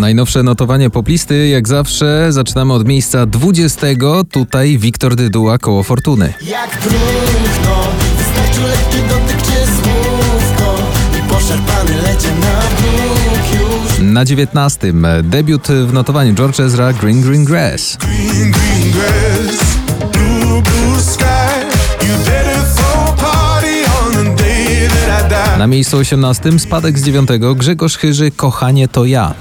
Najnowsze notowanie poplisty, jak zawsze, zaczynamy od miejsca 20. Tutaj Wiktor Dyduła, koło fortuny. Jak próchno, wystarczył lekki dotyk czy słówko I poszarpany lecie na już Na 19. debiut w notowaniu George Ezra Green Green Grass. green, green grass, blue, blue sky. You did it for a party on the day that I died. Na miejscu 18. spadek z 9. Grzegorz Chyży Kochanie to ja.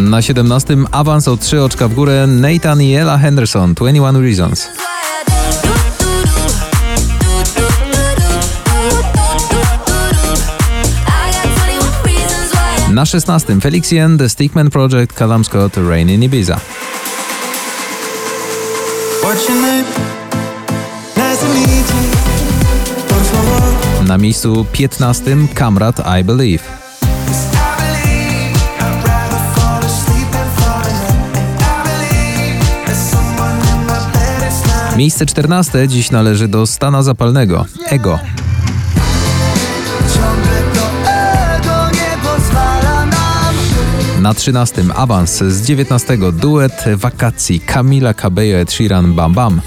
Na 17. awans o 3 oczka w górę Nathan i Ella Henderson 21 Reasons. Na 16. Felixien, The Stickman Project, Callum Scott, Rain in Ibiza. Na miejscu 15. Kamrat I Believe. Miejsce 14. dziś należy do Stana Zapalnego. Ego. Na 13. awans z 19. duet wakacji Camila Cabello Ed Sheeran Bam Bam.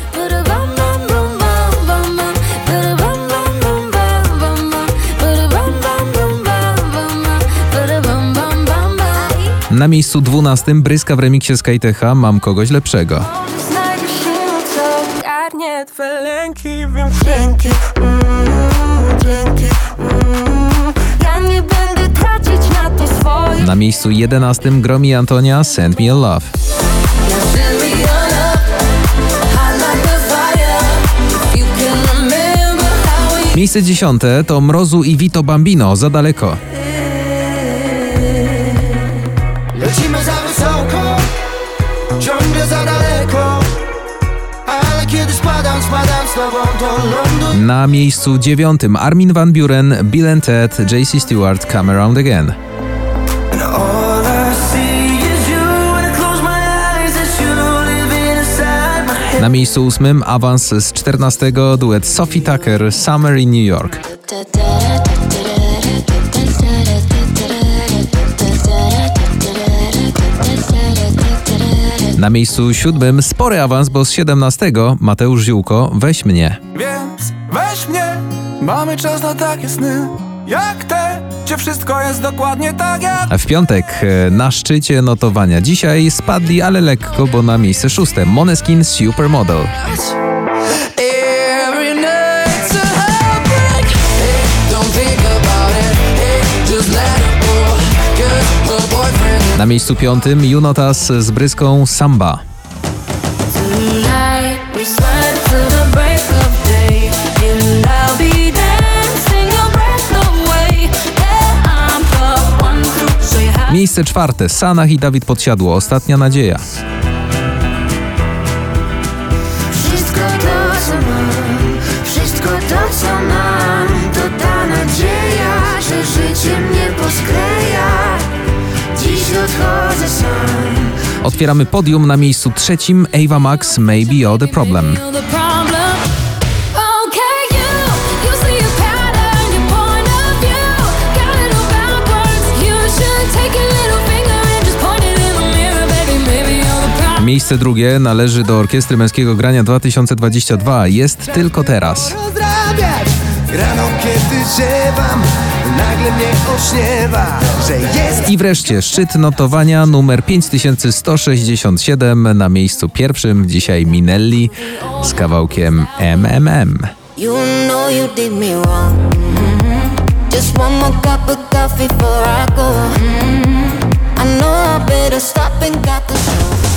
Na miejscu 12. bryska w remiksie Skytecha Mam kogoś lepszego. Ogarnie twe lęki, wiem dzięki, mm, dzięki mm. Ja nie będę tracić na to swoje Na miejscu 11. Gromi Antonia Send Me a Love. Miejsce 10. to Mrozu i Vito Bambino Za daleko. Lecimy za wysoko Ciągle za daleko Ale kiedy spadam, spadam z tobą do lądu Na miejscu 9. Armin Van Buren, Bill and Ted, JC Stewart Come Around Again. Na miejscu 8. awans z 14. duet Sophie Tucker Summer in New York. Na miejscu 7. spory awans, bo z 17. Mateusz Ziółko Weź mnie. Więc weź mnie, mamy czas na takie sny Jak te, gdzie wszystko jest dokładnie tak jak A W piątek e, na szczycie notowania. Dzisiaj spadli, ale lekko, bo na miejsce szóste Moneskin Supermodel. Na miejscu piątym Junotas z bryską Samba. Miejsce czwarte Sanach i Dawid Podsiadło. Ostatnia nadzieja. Wszystko to co mam Wszystko to co mam Otwieramy podium na miejscu trzecim Ava Max Maybe You're the Problem. Miejsce drugie należy do Orkiestry Męskiego Grania 2022. Jest tylko teraz. Rano kiedy ziewam Nagle mnie ośniewa Że jest I wreszcie szczyt notowania numer 5167 na miejscu pierwszym. Dzisiaj Minelli z kawałkiem MMM. You know you did me wrong. Mhm. Just one more cup of coffee before I go. Mhm. I know I better stop and got the show.